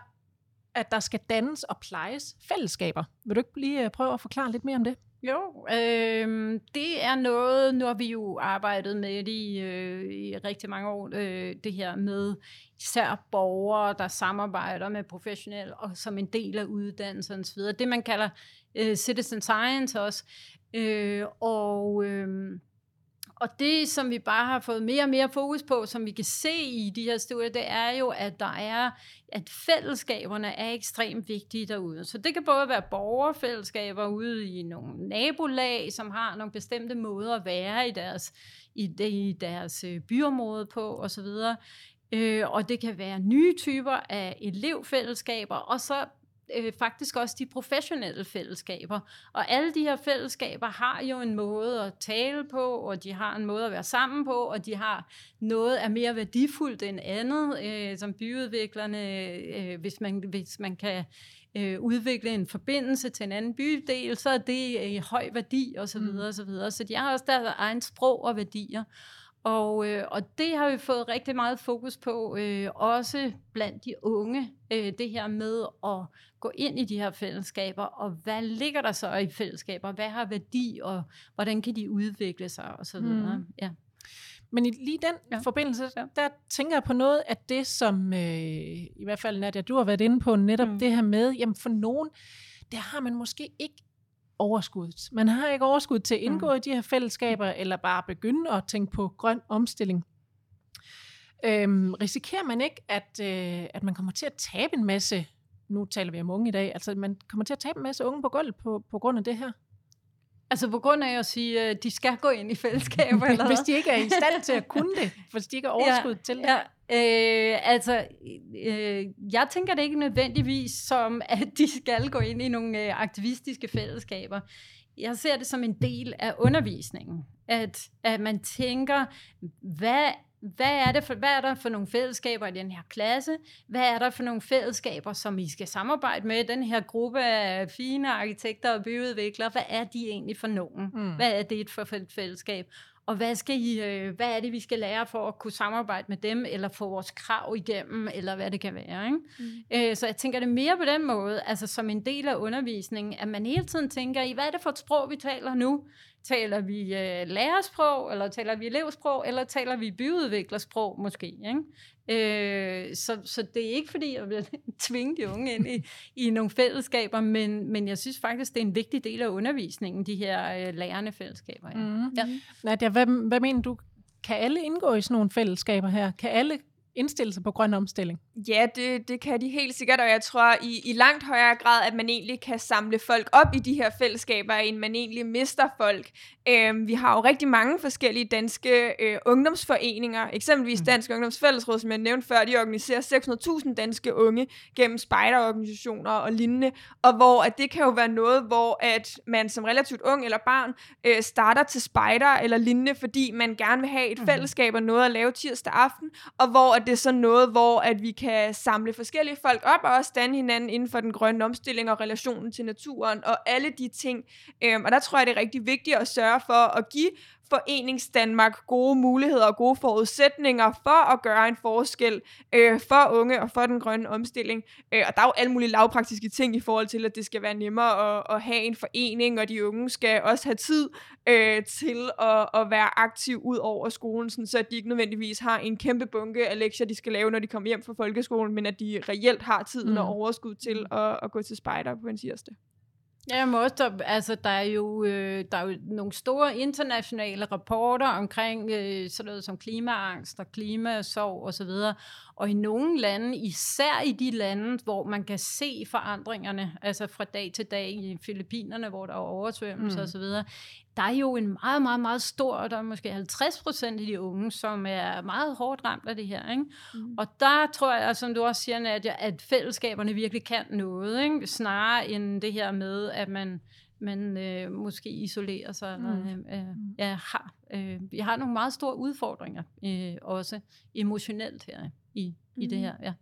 at der skal dannes og plejes fællesskaber. Vil du ikke lige øh, prøve at forklare lidt mere om det? Jo, øh, det er noget, nu har vi jo arbejdet med det i, øh, i rigtig mange år, øh, det her med især borgere, der samarbejder med professionelle og som en del af uddannelsen osv. Det man kalder øh, citizen science også. Øh, og, øh, og det, som vi bare har fået mere og mere fokus på, som vi kan se i de her studier, det er jo, at der er, at fællesskaberne er ekstremt vigtige derude. Så det kan både være borgerfællesskaber ude i nogle nabolag, som har nogle bestemte måder at være i deres, i, i deres øh, byområde på osv., Øh, og det kan være nye typer af elevfællesskaber, og så øh, faktisk også de professionelle fællesskaber. Og alle de her fællesskaber har jo en måde at tale på, og de har en måde at være sammen på, og de har noget af mere værdifuldt end andet, øh, som byudviklerne, øh, hvis, man, hvis man kan øh, udvikle en forbindelse til en anden bydel, så er det i høj værdi osv. Så, videre, mm. så, videre. så de har også deres egen sprog og værdier. Og, øh, og det har vi fået rigtig meget fokus på, øh, også blandt de unge, øh, det her med at gå ind i de her fællesskaber, og hvad ligger der så i fællesskaber, hvad har værdi, og hvordan kan de udvikle sig, og så videre. Mm. Ja. Men i lige den ja. forbindelse, der tænker jeg på noget af det, som øh, i hvert fald Nadia, du har været inde på, netop mm. det her med, jamen for nogen, der har man måske ikke overskuddet. Man har ikke overskud til at indgå mm. i de her fællesskaber, eller bare begynde at tænke på grøn omstilling. Øhm, risikerer man ikke, at, øh, at man kommer til at tabe en masse, nu taler vi om unge i dag, altså man kommer til at tabe en masse unge på gulvet på, på grund af det her? Altså på grund af at sige, at de skal gå ind i fællesskaber? eller Hvis de ikke er i stand til at kunne det, hvis de ikke har overskud ja, til det. Ja. Øh, altså, øh, jeg tænker det ikke nødvendigvis som, at de skal gå ind i nogle øh, aktivistiske fællesskaber. Jeg ser det som en del af undervisningen. At, at man tænker, hvad hvad er, det for, hvad er der for nogle fællesskaber i den her klasse? Hvad er der for nogle fællesskaber, som I skal samarbejde med? Den her gruppe af fine arkitekter og byudviklere, hvad er de egentlig for nogen? Mm. Hvad er det for et fællesskab? Og hvad, skal I, øh, hvad er det, vi skal lære for at kunne samarbejde med dem, eller få vores krav igennem, eller hvad det kan være. Ikke? Mm. Øh, så jeg tænker det mere på den måde, altså som en del af undervisningen, at man hele tiden tænker i, hvad er det for et sprog, vi taler nu? Taler vi øh, lærersprog, eller taler vi elevsprog, eller taler vi byudviklersprog måske? Ikke? Øh, så, så det er ikke fordi, jeg vil tvinge de unge ind i, i nogle fællesskaber, men, men jeg synes faktisk, det er en vigtig del af undervisningen, de her øh, lærende fællesskaber. Ja. Mm. Ja. Nadia, hvad, hvad mener du? Kan alle indgå i sådan nogle fællesskaber her? Kan alle indstille sig på grøn omstilling? Ja, det, det kan de helt sikkert, og jeg tror i, i langt højere grad, at man egentlig kan samle folk op i de her fællesskaber, end man egentlig mister folk. Øhm, vi har jo rigtig mange forskellige danske øh, ungdomsforeninger, eksempelvis mm. Dansk Ungdomsfællesråd, som jeg nævnte før, de organiserer 600.000 danske unge gennem spejderorganisationer og lignende, og hvor at det kan jo være noget, hvor at man som relativt ung eller barn øh, starter til spejder eller lignende, fordi man gerne vil have et mm. fællesskab og noget at lave tirsdag aften, og hvor at det er sådan noget, hvor at vi kan samle forskellige folk op og også danne hinanden inden for den grønne omstilling og relationen til naturen og alle de ting. Øhm, og der tror jeg, det er rigtig vigtigt at sørge for at give Forenings Danmark gode muligheder og gode forudsætninger for at gøre en forskel øh, for unge og for den grønne omstilling. Øh, og der er jo alle mulige lavpraktiske ting i forhold til, at det skal være nemmere at, at have en forening, og de unge skal også have tid øh, til at, at være aktiv ud over skolen, sådan, så de ikke nødvendigvis har en kæmpe bunke af lektier, de skal lave, når de kommer hjem fra folkeskolen, men at de reelt har tiden mm. og overskud til at, at gå til spejder på en tirsdag. Ja, må også, der, altså, der, er jo, øh, der er jo nogle store internationale rapporter omkring øh, sådan noget som klimaangst og klimasorg osv., og, og i nogle lande, især i de lande, hvor man kan se forandringerne, altså fra dag til dag i Filippinerne, hvor der er oversvømmelse mm. osv., der er jo en meget, meget, meget stor, der er måske 50 procent af de unge, som er meget hårdt ramt af det her. Ikke? Mm. Og der tror jeg, som du også siger, Nadia, at fællesskaberne virkelig kan noget, ikke? snarere end det her med, at man man øh, måske isolerer sig. Mm. Eller, øh, øh, ja, har, øh, vi har nogle meget store udfordringer, øh, også emotionelt her i, i mm. det her. Ja.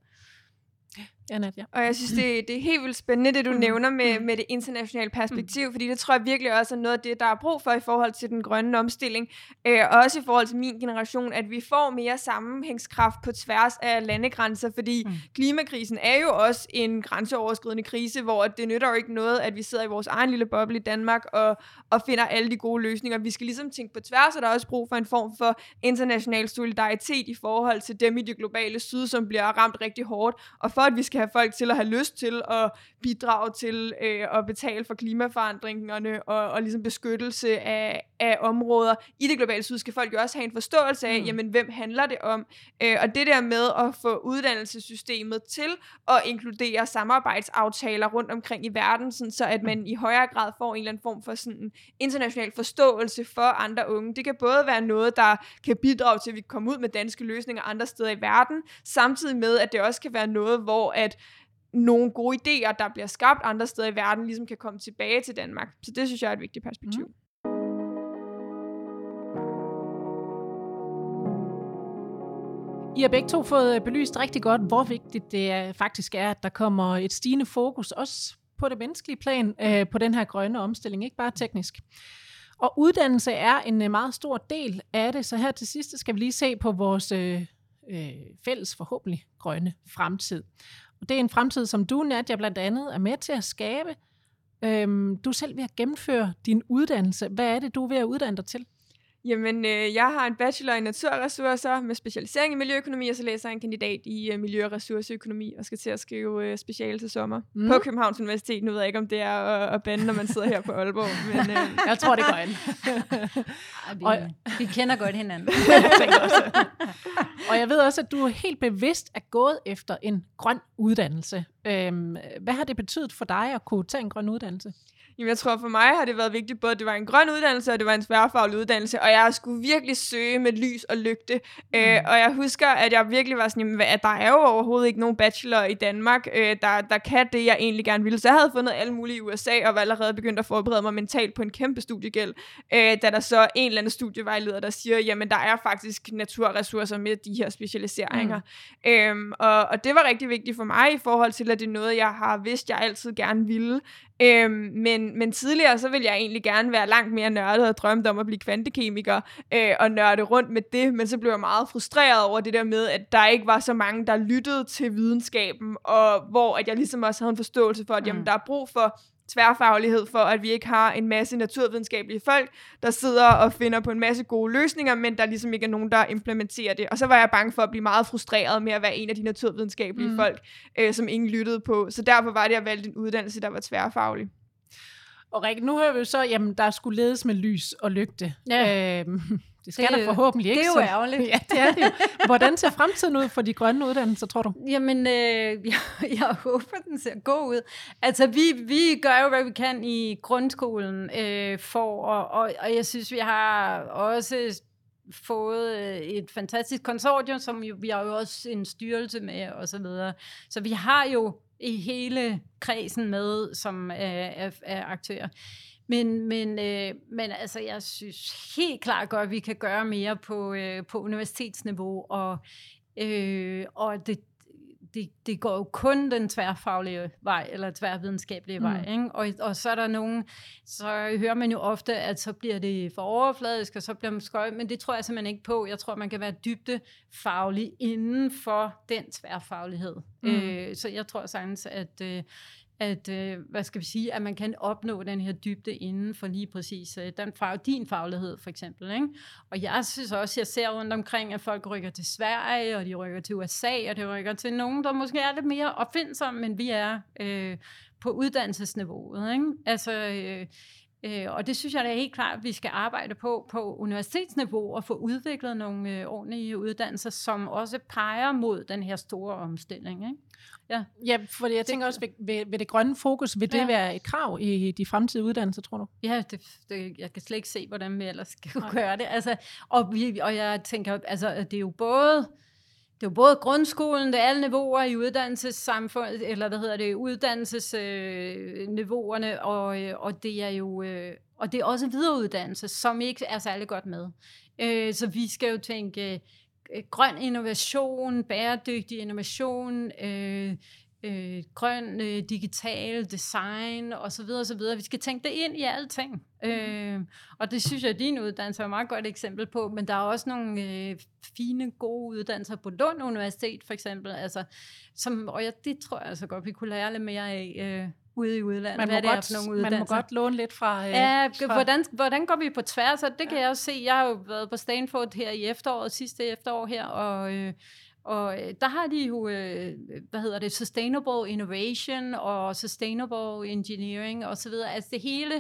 Ja, Nadia. Og jeg synes, det, det er helt vildt spændende, det du mm. nævner med, mm. med det internationale perspektiv, mm. fordi det tror jeg virkelig også er noget af det, der er brug for i forhold til den grønne omstilling, øh, og også i forhold til min generation, at vi får mere sammenhængskraft på tværs af landegrænser, fordi mm. klimakrisen er jo også en grænseoverskridende krise, hvor det nytter jo ikke noget, at vi sidder i vores egen lille boble i Danmark og, og finder alle de gode løsninger. Vi skal ligesom tænke på tværs, og der er også brug for en form for international solidaritet i forhold til dem i det globale syd, som bliver ramt rigtig hårdt, og for at vi skal have folk til at have lyst til at bidrage til øh, at betale for klimaforandringerne og, og ligesom beskyttelse af, af områder i det globale syd, skal folk jo også have en forståelse af, mm. jamen hvem handler det om? Øh, og det der med at få uddannelsessystemet til at inkludere samarbejdsaftaler rundt omkring i verden, sådan så at man i højere grad får en eller anden form for sådan international forståelse for andre unge. Det kan både være noget, der kan bidrage til, at vi kan komme ud med danske løsninger andre steder i verden, samtidig med, at det også kan være noget, hvor at nogle gode idéer, der bliver skabt andre steder i verden, ligesom kan komme tilbage til Danmark. Så det synes jeg er et vigtigt perspektiv. Mm. I har begge to fået belyst rigtig godt, hvor vigtigt det er, faktisk er, at der kommer et stigende fokus, også på det menneskelige plan, øh, på den her grønne omstilling, ikke bare teknisk. Og uddannelse er en øh, meget stor del af det, så her til sidst skal vi lige se på vores øh, øh, fælles forhåbentlig grønne fremtid. Og det er en fremtid, som du, Nadia, blandt andet er med til at skabe. Øhm, du er selv ved at gennemføre din uddannelse. Hvad er det, du er ved at uddanne dig til? Jamen, øh, jeg har en bachelor i naturressourcer med specialisering i miljøøkonomi, og så læser jeg en kandidat i øh, miljø- og ressourceøkonomi, og skal til at skrive øh, speciale til sommer mm. på Københavns Universitet. Nu ved jeg ikke, om det er at, at bande, når man sidder her på Aalborg. Men, øh. Jeg tror, det går ind. vi, og, vi kender godt hinanden. og jeg ved også, at du er helt bevidst er gået efter en grøn uddannelse. Øhm, hvad har det betydet for dig at kunne tage en grøn uddannelse? Jamen, jeg tror for mig har det været vigtigt, både at det var en grøn uddannelse, og det var en sværfaglig uddannelse, og jeg skulle virkelig søge med lys og lygte. Mm. Øh, og jeg husker, at jeg virkelig var sådan, jamen, at der er jo overhovedet ikke nogen bachelor i Danmark, øh, der, der kan det, jeg egentlig gerne ville. Så jeg havde fundet alle mulige i USA, og var allerede begyndt at forberede mig mentalt på en kæmpe studiegæld, øh, da der så en eller anden studievejleder, der siger, jamen, der er faktisk naturressourcer med de her specialiseringer. Mm. Øhm, og, og det var rigtig vigtigt for mig i forhold til, at det er noget, jeg har vidst, jeg altid gerne ville. Øhm, men, men tidligere, så ville jeg egentlig gerne være langt mere nørdet og drømte om at blive kvantekemiker øh, og nørde rundt med det, men så blev jeg meget frustreret over det der med, at der ikke var så mange, der lyttede til videnskaben, og hvor at jeg ligesom også havde en forståelse for, at jamen, mm. der er brug for tværfaglighed for, at vi ikke har en masse naturvidenskabelige folk, der sidder og finder på en masse gode løsninger, men der ligesom ikke er nogen, der implementerer det. Og så var jeg bange for at blive meget frustreret med at være en af de naturvidenskabelige mm. folk, øh, som ingen lyttede på. Så derfor var det, at jeg valgte en uddannelse, der var tværfaglig. Og Rikke, nu hører vi jo så, at der skulle ledes med lys og lygte. Ja. Øhm, det skal det, der forhåbentlig ikke. Det er jo ærgerligt. Ja, det er det Hvordan ser fremtiden ud for de grønne uddannelser, tror du? Jamen, øh, jeg, jeg håber, den ser god ud. Altså, vi, vi gør jo, hvad vi kan i grundskolen øh, for, og, og, og jeg synes, vi har også fået øh, et fantastisk konsortium, som jo, vi har jo også en styrelse med, og så videre. Så vi har jo i hele kredsen med, som er, er, er aktører. Men, men, øh, men altså, jeg synes helt klart godt, at vi kan gøre mere på, øh, på universitetsniveau, og, øh, og det, det, det går jo kun den tværfaglige vej, eller tværvidenskabelige mm. vej. Ikke? Og, og så er der nogen, så hører man jo ofte, at så bliver det for overfladisk, og så bliver man skøj, men det tror jeg simpelthen ikke på. Jeg tror, man kan være dybdefaglig inden for den tværfaglighed. Mm. Øh, så jeg tror sagtens, at, øh, at, øh, hvad skal vi sige, at man kan opnå den her dybde inden for lige præcis øh, den fag, din faglighed for eksempel. Ikke? Og jeg synes også, jeg ser rundt omkring, at folk rykker til Sverige, og de rykker til USA, og de rykker til nogen, der måske er lidt mere opfindsomme, men vi er øh, på uddannelsesniveauet. Ikke? Altså, øh, Øh, og det synes jeg da er helt klart, at vi skal arbejde på på universitetsniveau og få udviklet nogle øh, ordentlige uddannelser, som også peger mod den her store omstilling. Ikke? Ja. ja, for jeg tænker også, ved, ved, ved det grønne fokus, vil det ja. være et krav i de fremtidige uddannelser, tror du? Ja, det, det, jeg kan slet ikke se, hvordan vi ellers skal gøre det. Altså, og, vi, og jeg tænker, altså, det er jo både det er jo både grundskolen, det er alle niveauer i uddannelsessamfundet, eller hvad hedder det, uddannelsesniveauerne, øh, og, øh, og det er jo øh, og det er også videreuddannelse, som ikke er særlig godt med. Øh, så vi skal jo tænke øh, grøn innovation, bæredygtig innovation, øh, øh, grøn øh, digital design osv. videre. Vi skal tænke det ind i alting. Mm. Øh, og det synes jeg, at din uddannelse er et meget godt eksempel på, men der er også nogle øh, fine, gode uddannelser på Lund Universitet for eksempel, altså, som, og ja, det tror jeg altså godt, vi kunne lære lidt mere af øh, ude i udlandet. Man, hvad må, godt, for nogle man må godt låne lidt fra... Øh, ja, fra... Hvordan, hvordan går vi på tværs? Og det kan ja. jeg også se. Jeg har jo været på Stanford her i efteråret, sidste efterår her, og... Øh, og øh, der har de jo, øh, øh, hvad hedder det, Sustainable Innovation og Sustainable Engineering osv. Altså det hele,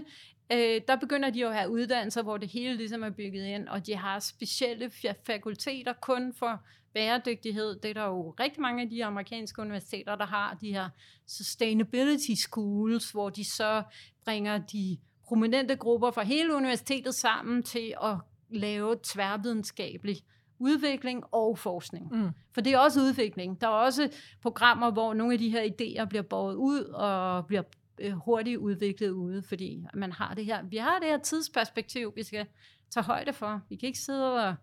øh, der begynder de jo at have uddannelser, hvor det hele ligesom er bygget ind, og de har specielle fakulteter kun for bæredygtighed. Det er der jo rigtig mange af de amerikanske universiteter, der har de her sustainability schools, hvor de så bringer de prominente grupper fra hele universitetet sammen til at lave tværvidenskabelig udvikling og forskning. Mm. For det er også udvikling. Der er også programmer, hvor nogle af de her idéer bliver båret ud og bliver øh, hurtigt udviklet ude, fordi man har det her, vi har det her tidsperspektiv, vi skal tage højde for. Vi kan ikke sidde og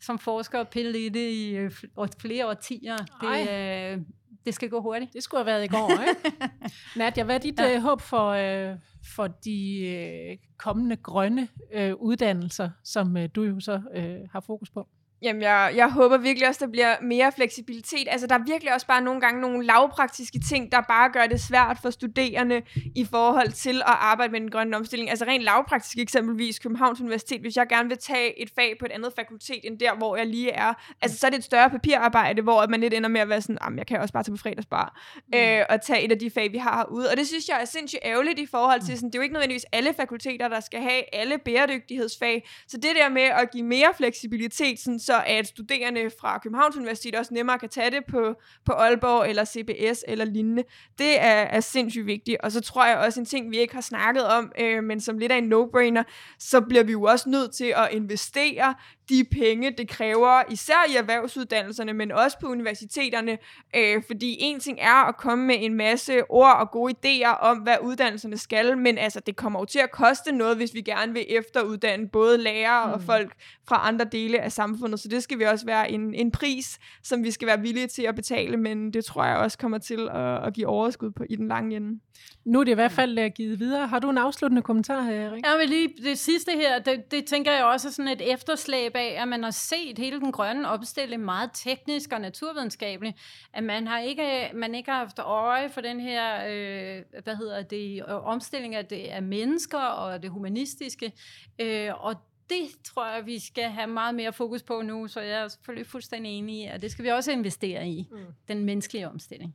som forsker og pille i det i øh, flere årtier. Det, øh, det skal gå hurtigt. Det skulle have været i går, ikke? Nadia, hvad er dit ja. øh, håb for, øh, for de øh, kommende grønne øh, uddannelser, som øh, du jo så øh, har fokus på? Jamen, jeg, jeg håber virkelig også, der bliver mere fleksibilitet. Altså, der er virkelig også bare nogle gange nogle lavpraktiske ting, der bare gør det svært for studerende i forhold til at arbejde med den grønne omstilling. Altså, rent lavpraktisk eksempelvis Københavns Universitet, hvis jeg gerne vil tage et fag på et andet fakultet end der, hvor jeg lige er, altså, så er det et større papirarbejde, hvor man lidt ender med at være sådan, jeg kan også bare tage på fredagsbar mm. øh, og tage et af de fag, vi har herude. Og det synes jeg er sindssygt ærgerligt i forhold til, mm. sådan, det er jo ikke nødvendigvis alle fakulteter, der skal have alle bæredygtighedsfag. Så det der med at give mere fleksibilitet, sådan, så så at studerende fra Københavns Universitet også nemmere kan tage det på, på Aalborg eller CBS eller lignende. Det er, er sindssygt vigtigt. Og så tror jeg også en ting, vi ikke har snakket om, øh, men som lidt af en no-brainer, så bliver vi jo også nødt til at investere de penge, det kræver, især i erhvervsuddannelserne, men også på universiteterne, øh, fordi en ting er at komme med en masse ord og gode idéer om, hvad uddannelserne skal, men altså, det kommer jo til at koste noget, hvis vi gerne vil efteruddanne både lærere mm. og folk fra andre dele af samfundet, så det skal vi også være en, en pris, som vi skal være villige til at betale, men det tror jeg også kommer til at, at give overskud på i den lange ende. Nu er det i hvert fald uh, givet videre. Har du en afsluttende kommentar her, Erik? Ja, men lige det sidste her, det, det tænker jeg også er sådan et efterslæb af, at man har set hele den grønne opstilling meget teknisk og naturvidenskabelig, at man har ikke, man ikke har haft øje for den her, øh, hvad hedder det, omstilling af, det, af mennesker og det humanistiske, øh, og det tror jeg, vi skal have meget mere fokus på nu, så jeg er selvfølgelig fuldstændig enig i, at det skal vi også investere i, mm. den menneskelige omstilling.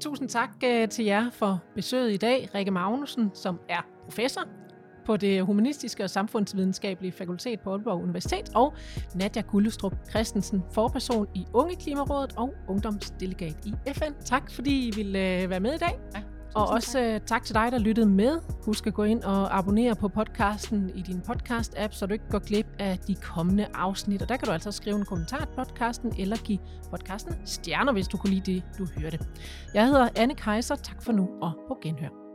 Tusind tak øh, til jer for besøget i dag. Rikke Magnussen, som er professor på det humanistiske og samfundsvidenskabelige fakultet på Aalborg Universitet, og Nadja Gullestrup Christensen, forperson i Unge Klimarådet og ungdomsdelegat i FN. Tak fordi I ville øh, være med i dag. Ja. Og også tak. tak til dig, der lyttede med. Husk at gå ind og abonnere på podcasten i din podcast-app, så du ikke går glip af de kommende afsnit. Og der kan du altså skrive en kommentar til podcasten, eller give podcasten stjerner, hvis du kunne lide det, du hørte. Jeg hedder Anne Kaiser. Tak for nu, og på genhør.